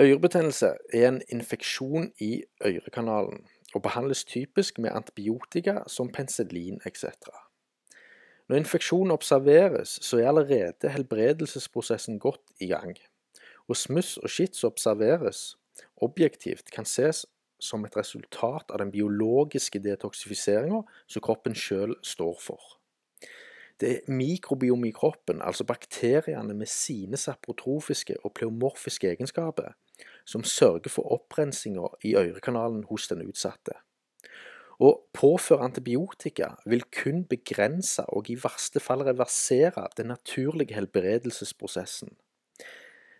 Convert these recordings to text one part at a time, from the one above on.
Ørebetennelse er en infeksjon i ørekanalen og behandles typisk med antibiotika som penicillin etc. Når infeksjonen observeres, så er allerede helbredelsesprosessen godt i gang, og smuss og skitt som observeres objektivt, kan ses som et resultat av den biologiske detoksifiseringa som kroppen sjøl står for. Det er mikrobiomet kroppen, altså bakteriene med sine saprotrofiske og pleomorfiske egenskaper, som sørger for opprensinga i ørekanalen hos den utsatte. Å påføre antibiotika vil kun begrense og i verste fall reversere den naturlige helbredelsesprosessen.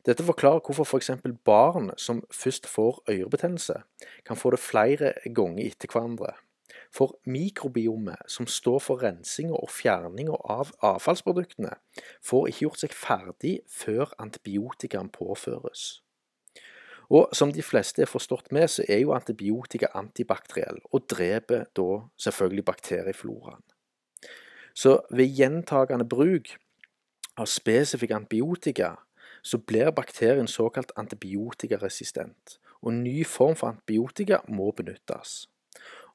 Dette forklarer hvorfor f.eks. For barn som først får ørebetennelse, kan få det flere ganger etter hverandre. For mikrobiomet, som står for rensinga og fjerninga av avfallsproduktene, får ikke gjort seg ferdig før antibiotikaen påføres. Og som de fleste er forstått med, så er jo antibiotika antibakteriell, og dreper da selvfølgelig bakteriefloraen. Så ved gjentagende bruk av spesifikke antibiotika, så blir bakterien såkalt antibiotikaresistent, og ny form for antibiotika må benyttes.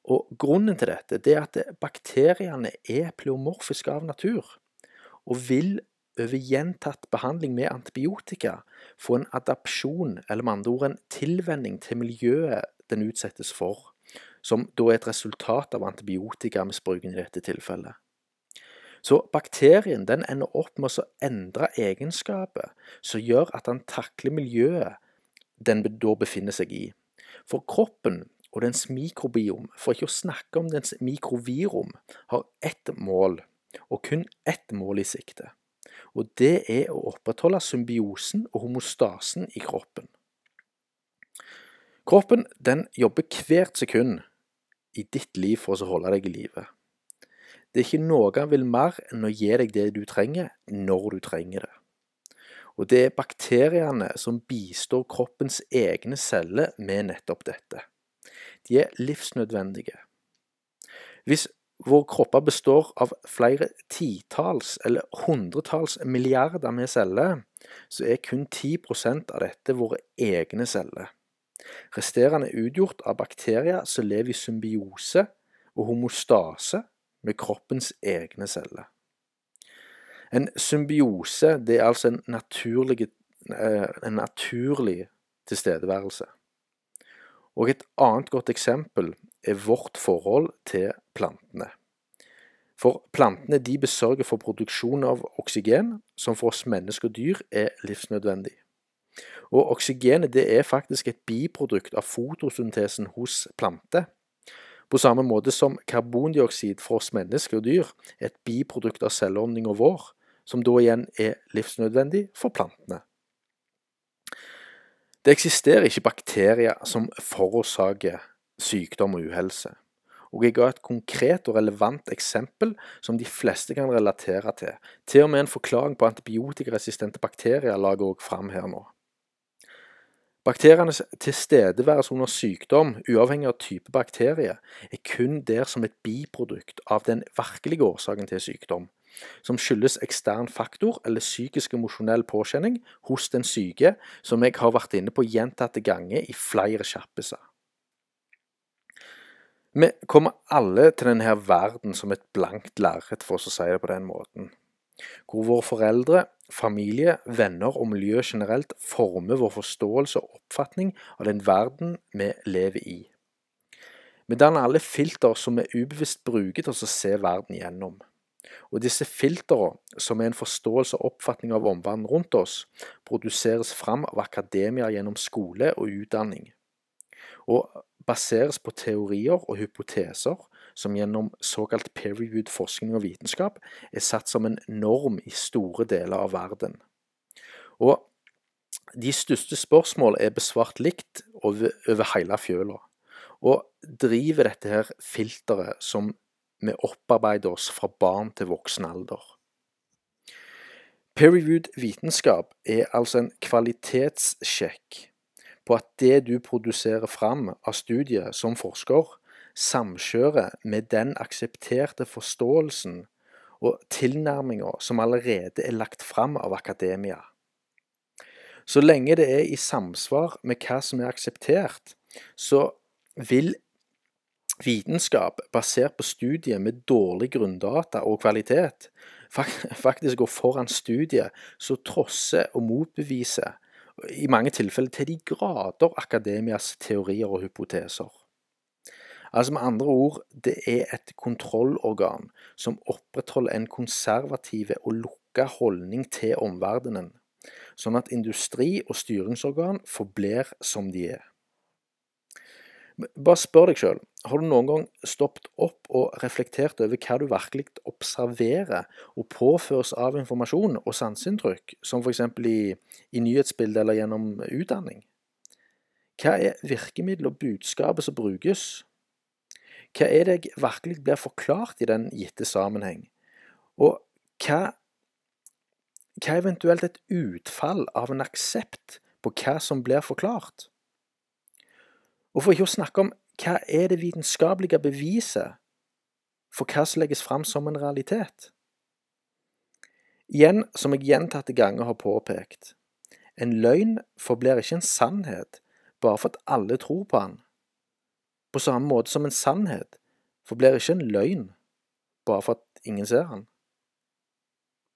Og Grunnen til dette det er at bakteriene er pleomorfiske av natur, og vil over gjentatt behandling med antibiotika få en adapsjon, eller med andre ord en tilvenning til miljøet den utsettes for, som da er et resultat av antibiotikamisbruken i dette tilfellet. Så bakterien den ender opp med å endre egenskaper som gjør at den takler miljøet den da befinner seg i. For kroppen og dens mikrobiom, for ikke å snakke om dens mikrovirom, har ett mål, og kun ett mål i sikte. Og det er å opprettholde symbiosen og homostasen i kroppen. Kroppen den jobber hvert sekund i ditt liv for å holde deg i live. Det er ikke noe han vil mer enn å gi deg det du trenger, når du trenger det. Og det er bakteriene som bistår kroppens egne celler med nettopp dette. De er livsnødvendige. Hvis våre kropper består av flere titalls eller hundretalls milliarder med celler, så er kun 10% av dette våre egne celler. Resterende er utgjort av bakterier som lever i symbiose og homostase med kroppens egne celler. En symbiose det er altså en naturlig, eh, en naturlig tilstedeværelse. Og et annet godt eksempel er vårt forhold til plantene. For plantene de besørger for produksjon av oksygen, som for oss mennesker og dyr er livsnødvendig. Og oksygenet det er faktisk et biprodukt av fotosyntesen hos planter. På samme måte som karbondioksid for oss mennesker og dyr er et biprodukt av celleordninga vår, som da igjen er livsnødvendig for plantene. Det eksisterer ikke bakterier som forårsaker sykdom og uhelse. Og jeg ga et konkret og relevant eksempel som de fleste kan relatere til. Til og med en forklaring på antibiotikaresistente bakterier la jeg òg fram her nå. Bakterienes tilstedeværelse under sykdom, uavhengig av type bakterie, er kun der som et biprodukt av den virkelige årsaken til sykdom, som skyldes ekstern faktor eller psykisk emosjonell påkjenning hos den syke, som jeg har vært inne på gjentatte ganger i flere kjappiser. Vi kommer alle til denne verden som et blankt lerret, for å si det på den måten. Hvor våre foreldre, familie, venner og miljø generelt former vår forståelse og oppfatning av den verden vi lever i. Vi danner alle filter som vi ubevisst bruker til å se verden gjennom. Og disse filtrene, som er en forståelse og oppfatning av omverdenen rundt oss, produseres fram av akademia gjennom skole og utdanning, og baseres på teorier og hypoteser som gjennom såkalt peer-reviewed forskning og vitenskap er satt som en norm i store deler av verden. Og de største spørsmål er besvart likt over, over hele fjøla, og driver dette her filteret som vi opparbeider oss fra barn til voksen alder. Peer-reviewed vitenskap er altså en kvalitetssjekk på at det du produserer fram av studiet som forsker, samkjører med den aksepterte forståelsen og tilnærminga som allerede er lagt fram av akademia. Så lenge det er i samsvar med hva som er akseptert, så vil vitenskap basert på studier med dårlig grunndata og kvalitet faktisk gå foran studier som trosser og motbeviser, i mange tilfeller til de grader, akademias teorier og hypoteser. Altså med andre ord, det er et kontrollorgan som opprettholder en konservativ og lukka holdning til omverdenen, sånn at industri og styringsorgan forblir som de er. Bare spør deg sjøl, har du noen gang stoppet opp og reflektert over hva du virkelig observerer og påføres av informasjon og sanseinntrykk, som f.eks. I, i nyhetsbildet eller gjennom utdanning? Hva er virkemidlet og budskapet som brukes? Hva er det jeg virkelig blir forklart i den gitte sammenheng? Og hva, hva er eventuelt et utfall av en aksept på hva som blir forklart? Og for ikke å snakke om hva er det vitenskapelige beviset for hva som legges fram som en realitet? Igjen, som jeg gjentatte ganger har påpekt, en løgn forblir ikke en sannhet bare for at alle tror på den. På samme måte som en sannhet forblir ikke en løgn bare for at ingen ser den.